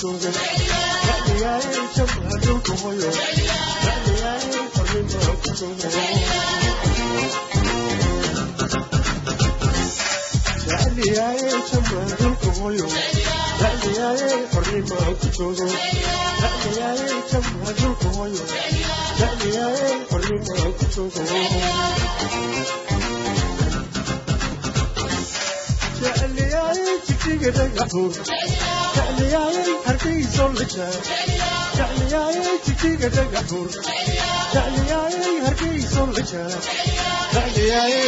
jooga raaciyaaye jab hadhowka hoyo raaciyaaye farminbaa ku jooga Yeah jecliyaaye jijiga dhagaxur jecliyaaye hargeyson la jara jecliyaaye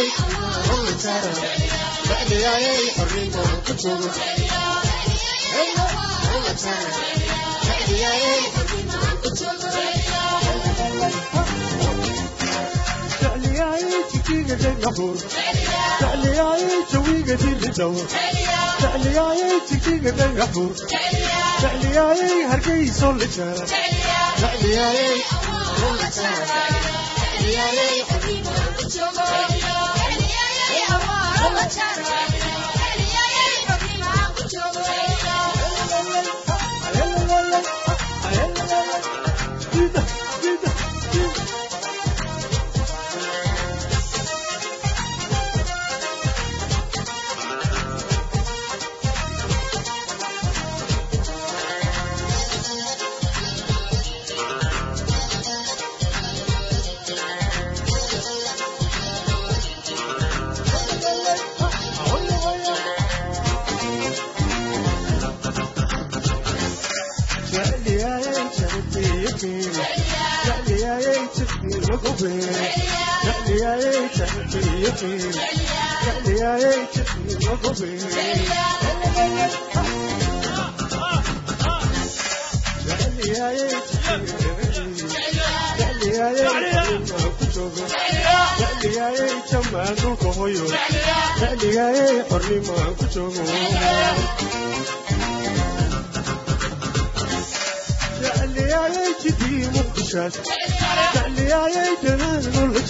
on la jara jecliyaaye xorrimo ku joogo jecliyaaye xorrimo ku joogo hargeyso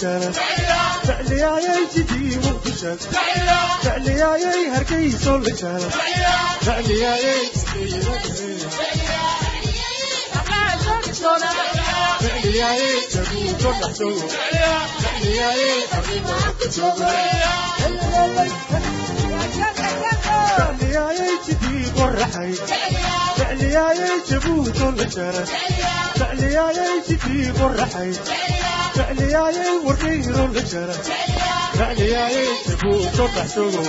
j jeclyaayay jidii wuu ku sheeg jeclyaayay hargayso la jecel jeclyaayay jeclyaayay jabuuto dhaxdoogo jeclyaayay arrimo ku joogo jeclyaayay jidii qoraxay jeclyaayay jabuuto la jecel jeclyaayay jidii qoraxay jecliyaayay warkayro la jara jecliyaayay jabuujo dhaxsoodo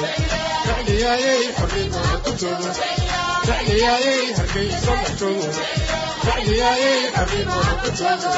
jecliyaayay xornimada ku joogo jecliyaayay hargeyso dhaxsoodo jecliyaayay xornimada ku joogo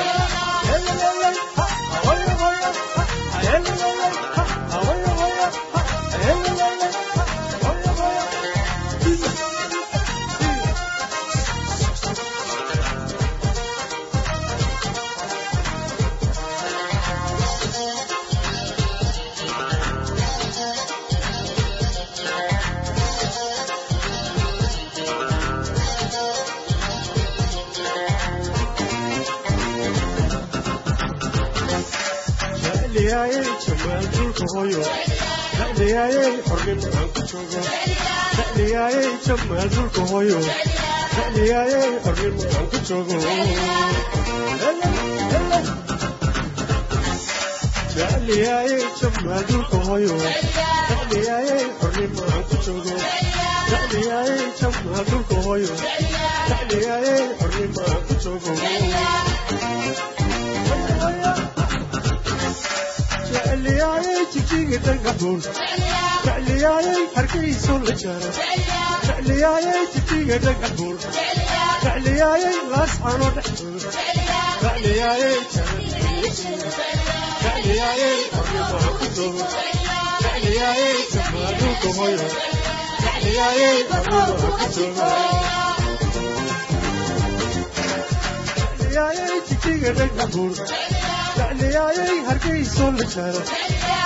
waanjinka hooyo dhadhigaayay xornimo aan ku joogo dhadhigaayay jamaal dhulka hooyo dhadhigaayay xornimo aan ku joogo dhadhigaayay jamaal dhulka hooyo dhadhigaayay xornimo aan ku joogo dhadhigaayay jamaal dhulka hooyo dhadhigaayay xornimo aan ku joogo hargeyso la jaro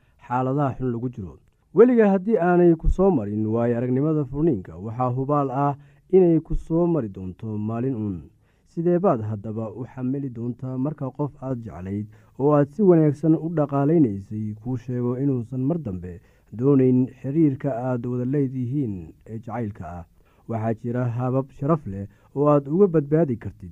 xaaladaha xun lagu jiro. Weliga haddii aanay ku soo marin waayo aragnimada furniinka waxaa hubaal ah inay ku soo mari doonto maalin uun. Sidee baad haddaba u xamili doontaa marka qof aad jeclayd oo aad si wanaagsan u dhaqaalaynaysay kuu sheego inuusan mar dambe doonayn xiriirka aad wada leedihiin ee jacaylka ah. Waxaa jira habab sharaf leh oo aad uga badbaadi kartid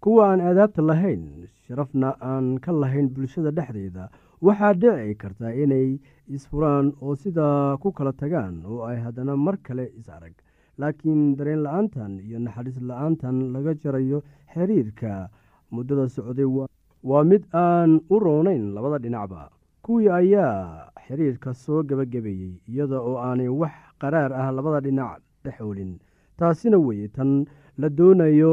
kuwa aan aadaabta lahayn sharafna aan ka lahayn bulshada dhexdeeda waxaa dhici karta inay isfuraan oo sidaa ku kala tagaan oo ay haddana mar kale is arag. Laakiin dareen la'aantan iyo naxariis la'aantan laga jarayo xiriirka muddada socday waa mid aan u roonayn labada dhinacba. Kuwii ayaa xiriirka soo gebagabeeyey iyada oo aanay wax qaraar ah labada dhinac dhexoolin taasina weye tan la doonayo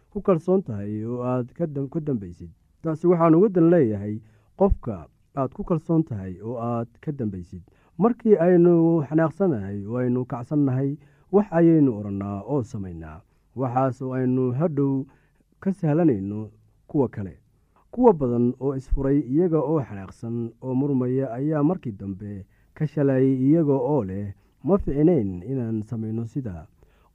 ku kalsoon tahay oo aad ku dambaysid. Taasi waxaan uga dan leeyahay qofka aad ku kalsoon tahay oo aad ka dambaysid. Markii aynu xanaaqsanahay oo aynu kacsannahay wax ayaynu odhannaa oo samaynaa. Waxaas oo aynu hadhow ka sahlanayno kuwa kale. Kuwa badan oo isfuray iyaga oo xanaaqsan oo murmaya ayaa markii dambe ka shalayay iyaga oo leh ma ficnayn inaan samayno sidaa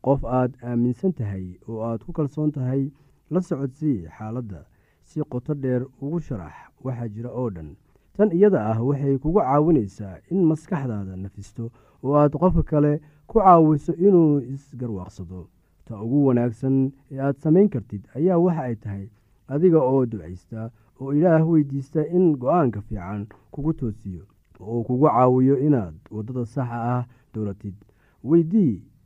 qof aad aaminsan tahay oo aad ku kalsoon tahay la socodsii xaaladda. Si qoto dheer ugu sharax waxaa jira oo dhan. Tan iyada ah waxay kugu caawinaysaa in maskaxdaada nafisto oo aad qofka kale ku caawiso inuu isgarwaaqsado. Ta ugu wanaagsan ee aad samayn kartid ayaa waxa ay tahay adiga oo ducaysta oo ilaah weydiista in go'aanka fiican kugu toosiyo oo kugu caawiyo inaad waddada saxa ah dowlatid weydii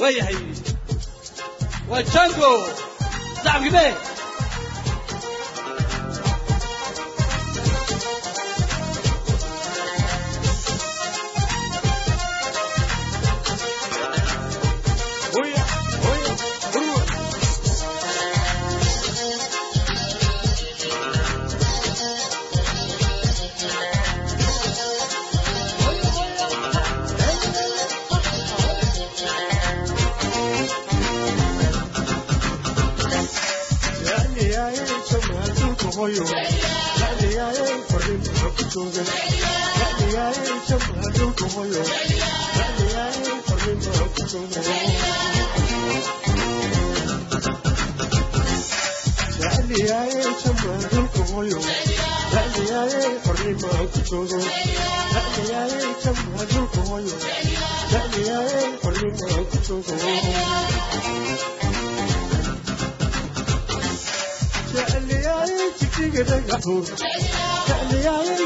waayahay waa jango sacabkibe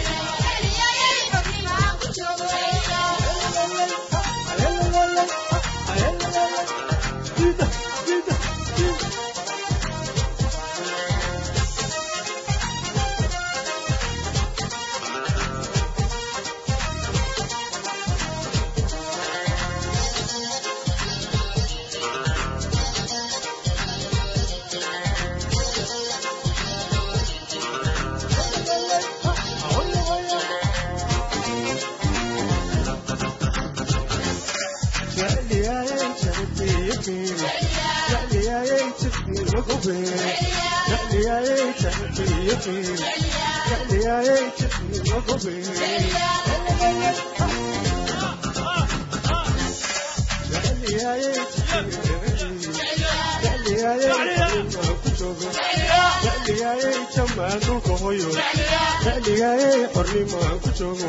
la joogo jecliyaayay arrimaha ku joogo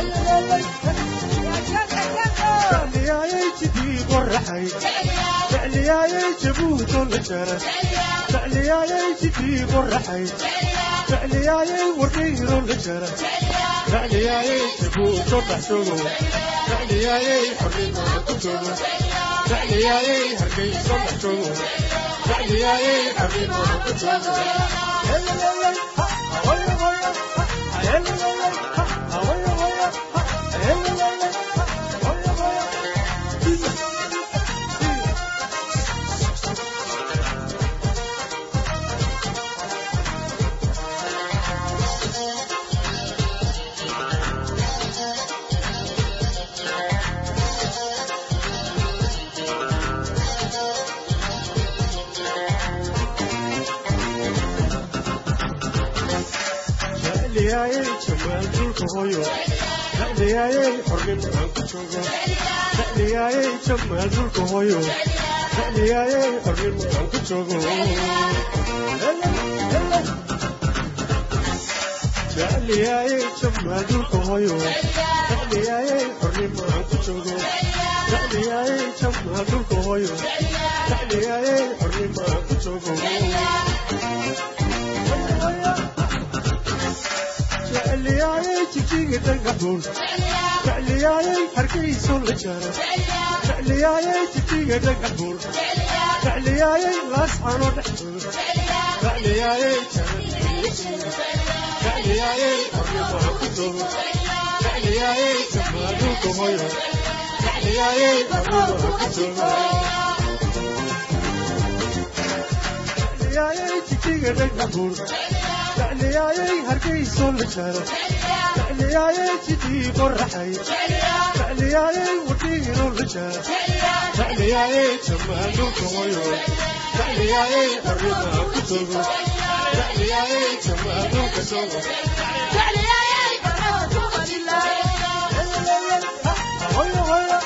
Heleleley, ha, ahoyo, hoyo jecliyaayay xornimo aan ku joogo jecliyaayay jamaal dhulka hoyo jecliyaayay xornimo aan ku joogo jecliyaayay jamaal dhulka hoyo jecliyaayay xornimo aan ku joogo jecliyaayay jamaal dhulka hoyo jecliyaayay xornimo aan ku joogo jecliyaayay jijiga dhagaxuun jecliyaayay hargeyso la jaro jecliyaayay jijiga dhagaxuun jecliyaayay laascano dhexdooda jecliyaayay jecliyaayay xornimaa ku joogo jecliyaayay jamaaduuka hoyo jecliyaayay xornimaa ku joogo jecliyaayay jijiga dhagaxuun jecliyaayay hargeyso la jaro jecliyaayay jidii qoraxay jecliyaayay wadhiino la jaro jecliyaayay jamaaduuka hoyo jecliyaayay xornimaa ku joogo jecliyaayay jamaaduuka joogo hoyo hoyo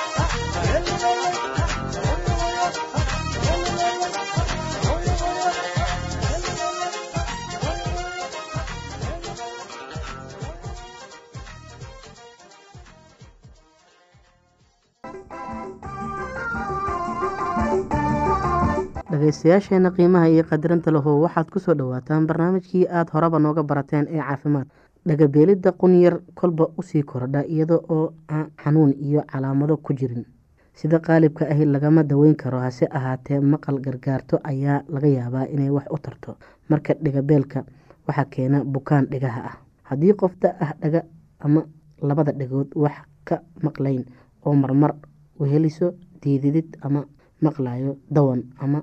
dhegaystayaasheena qiimaha iyo qadirinta lahu waxaad ku soo dhowaataan barnaamijkii aada horeba nooga barateen ee caafimaad. Dhagabeelidda qunyar kolba u sii kordha iyada oo aan xanuun iyo calaamado ku jirin. Sida qaalibka ahi lagama daweyn karo hase ahaatee maqal gargaarto ayaa laga yaabaa inay wax u tarto. Marka dhigabeelka waxaa keena bukaan dhigaha ah. Haddii qof da ah dhaga ama labada dhagood wax ka maqlayn oo marmar weheliso diididid ama maqlayo dawan ama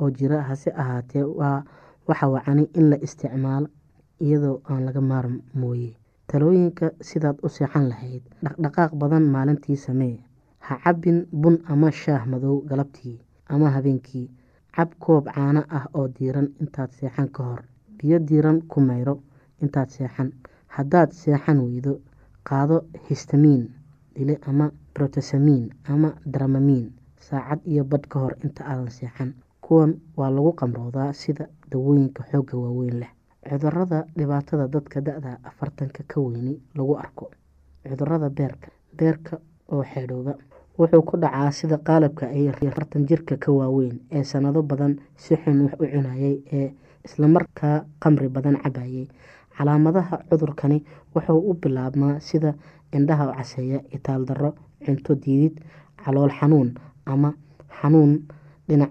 oo jira hase ahaatee waxa wacani in la isticmaalo iyadoo aan laga maarm mooye. Talooyinka sidaad u seexan lahayd dhaqdhaqaaq badan maalintii samee. Ha cabbin bun ama shaah madow galabtii ama habeenkii. Cab koob caano ah oo diiran intaad seexan ka hor. Biyo diiran ku mayro intaad seexan. Haddaad seexan weydo qaado histamiin dile ama brotosamiin ama dramamiin saacad iyo badh ka hor inta aadan seexan kuwan waa lagu qamroodaa sida dawooyinka xoogga waaweyn leh. Cudurada dhibaatada dadka da-da afartanka ka weyni lagu arko. Cudurada beerka beerka oo xeedhooba wuxuu ku dhacaa sida qaalabka ay afartan jirka ka waaweyn ee sanado badan si xun wax u cunayay ee islamarkaa qamri badan cabayay calaamadaha cudurkani wuxuu u bilaabmaa sida indhaha caseeya itaal darro cunto diidid calool xanuun ama xanuun dhinac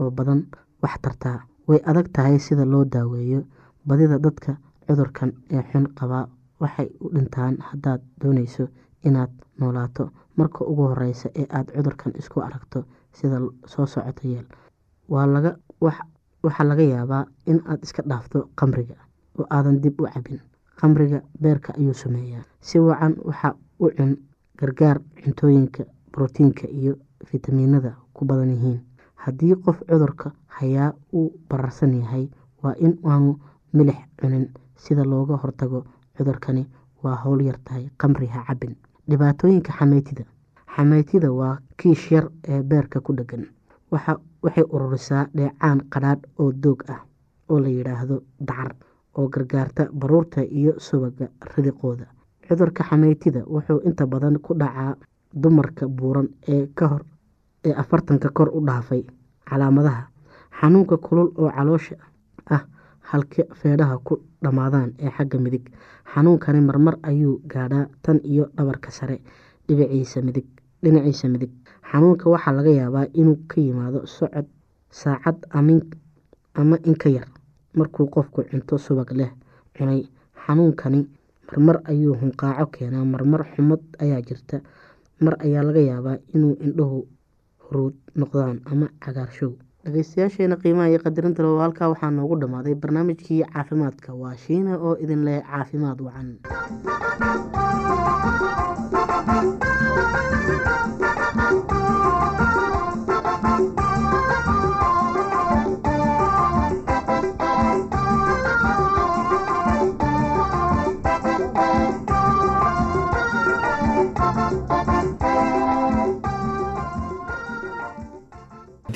oo badan wax tartaa way adag tahay sida loo daaweeyo badida dadka cudurkan ee xun qabaa waxay u dhintaan haddaad dooneyso inaad noolaato. Marka ugu horeysa ee aada cudurkan isku aragto sida soo socoto yeel waxaa laga yaabaa in aad iska dhaafto qamriga oo aadan dib u cabin qamriga beerka ayuu sameeyaa. Si wacan waxa u cun gargaar cuntooyinka brotiinka iyo fitamiinada ku badan yihiin haddii qof cudurka hayaa uu bararsan yahay waa in aanu milix cunin. Sida looga hortago cudurkani waa howl yar tahay qamri ha cabin dhibaatooyinka xameytida. Xameytida waa kiish yar ee beerka ku dhegan waxay ururisaa dheecaan qadhaadh oo doog ah oo la yidhaahdo dacar oo gargaarta baruurta iyo subaga ridiqooda. Cudurka xameytida wuxuu inta badan ku dhacaa dumarka buuran ee kahor ee afartanka kor u dhaafay calaamadaha xanuunka kulul oo caloosha ah halka feedhaha ku dhammaadaan ee xagga midig. Xanuunkani marmar ayuu gaadhaa tan iyo dhabarka sare dhinaciisa midig xanuunka waxaa laga yaabaa inuu ka yimaado socod saacad ama inka yar markuu qofku cunto subag leh cunay. Xanuunkani marmar ayuu hunqaaco keenaa marmar xumad ayaa jirta. Mar ayaa laga yaabaa inuu indhuhu huruud noqdaan ama cagaarshow dhegeystayaasheena qiimaha iyo qadarinta loo halkaa waxaa noogu dhammaaday barnaamijkii caafimaadka. Waa shiina oo idin leh caafimaad wacan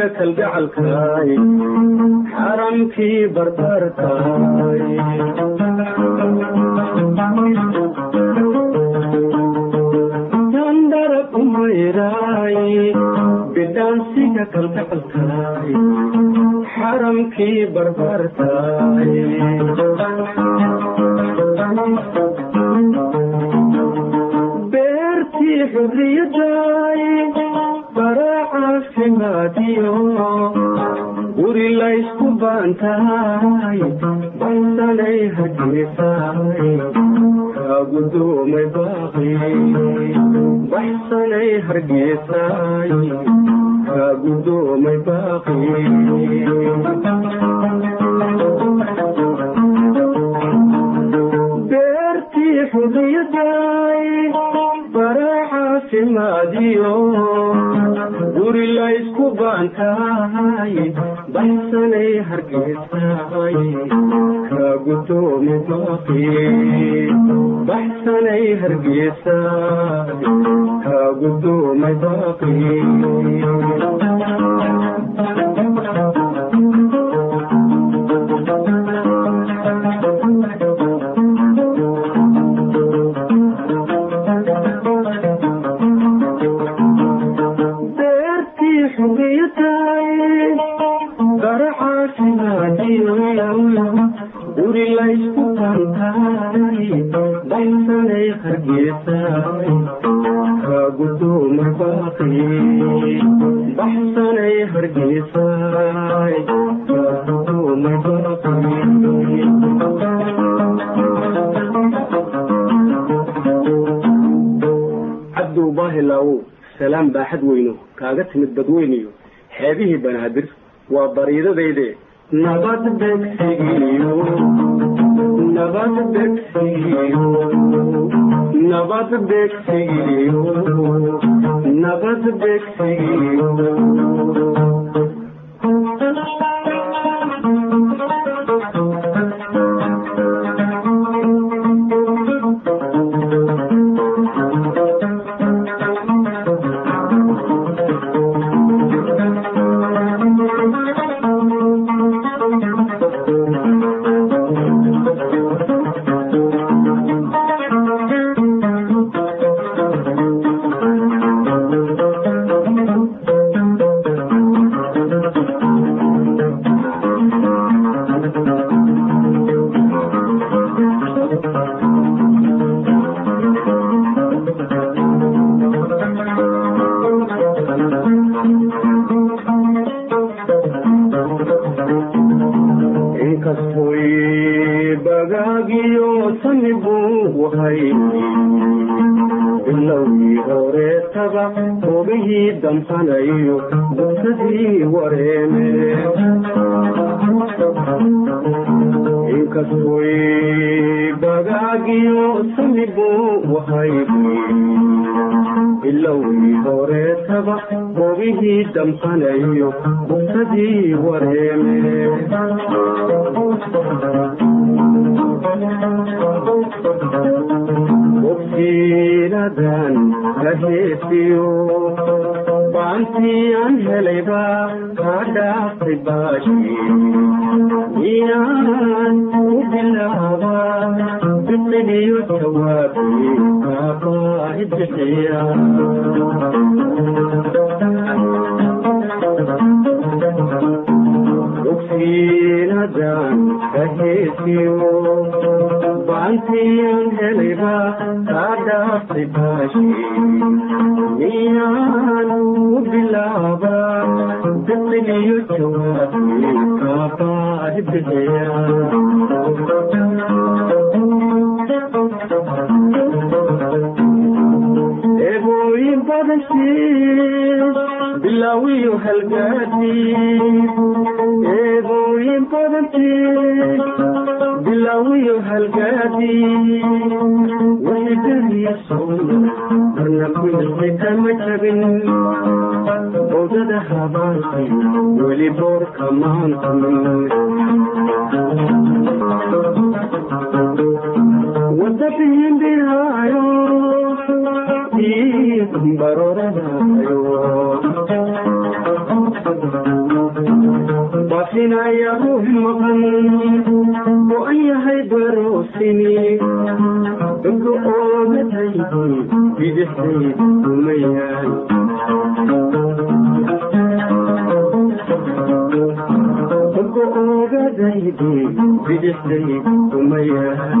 bidhaansiga kalgacalkaay xaramkii barbarkaay barbarkaay beertii xurriyaday bara caafimaadiyo guri laysku baantahay baysanay hargeysaay kaa gudoomay baaqi baxsanay hargeysaay kaa gudoomay baaqi beertii xurriyaday bara caafimaadiyo guri laysku baantahay baxsanay hargeysaay kaa gudoomi baaqi baxsanay hargeysaay kaa gudoomay baaqi timid badweyniyo. Xeebihii banaadir waa bariidadayde horeetaba hogahii damhanayo busadii wareeme inkastoy bagaagiyo sani buu hay bilowgii horeetaba hogihii damhanayo busadii wareeme bogsiinadan ka heesiyo baantii aan helayba kaa dhaaftay baashi miyaan u bilaaba biqiliyo jawaabi kaabaahi bixiya baantiyan helayba kaa dhaaftay baashi miyaan u bilaaba biqiliyo jawaabi kaabaahi kuilxi kama jabin bowdada habaanki weli boorka maantumin wada bihimbihaayo baroradayo bafinaya ruux maqan oo an yahay baroosini dadka oogataydi bidixday umayaan dadka oogadaydi bidixday umayaan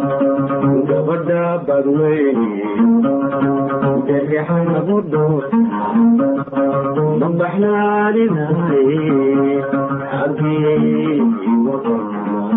gabadha badweyne derixanabu dhoor ma baxnaaninaaye xagee wadan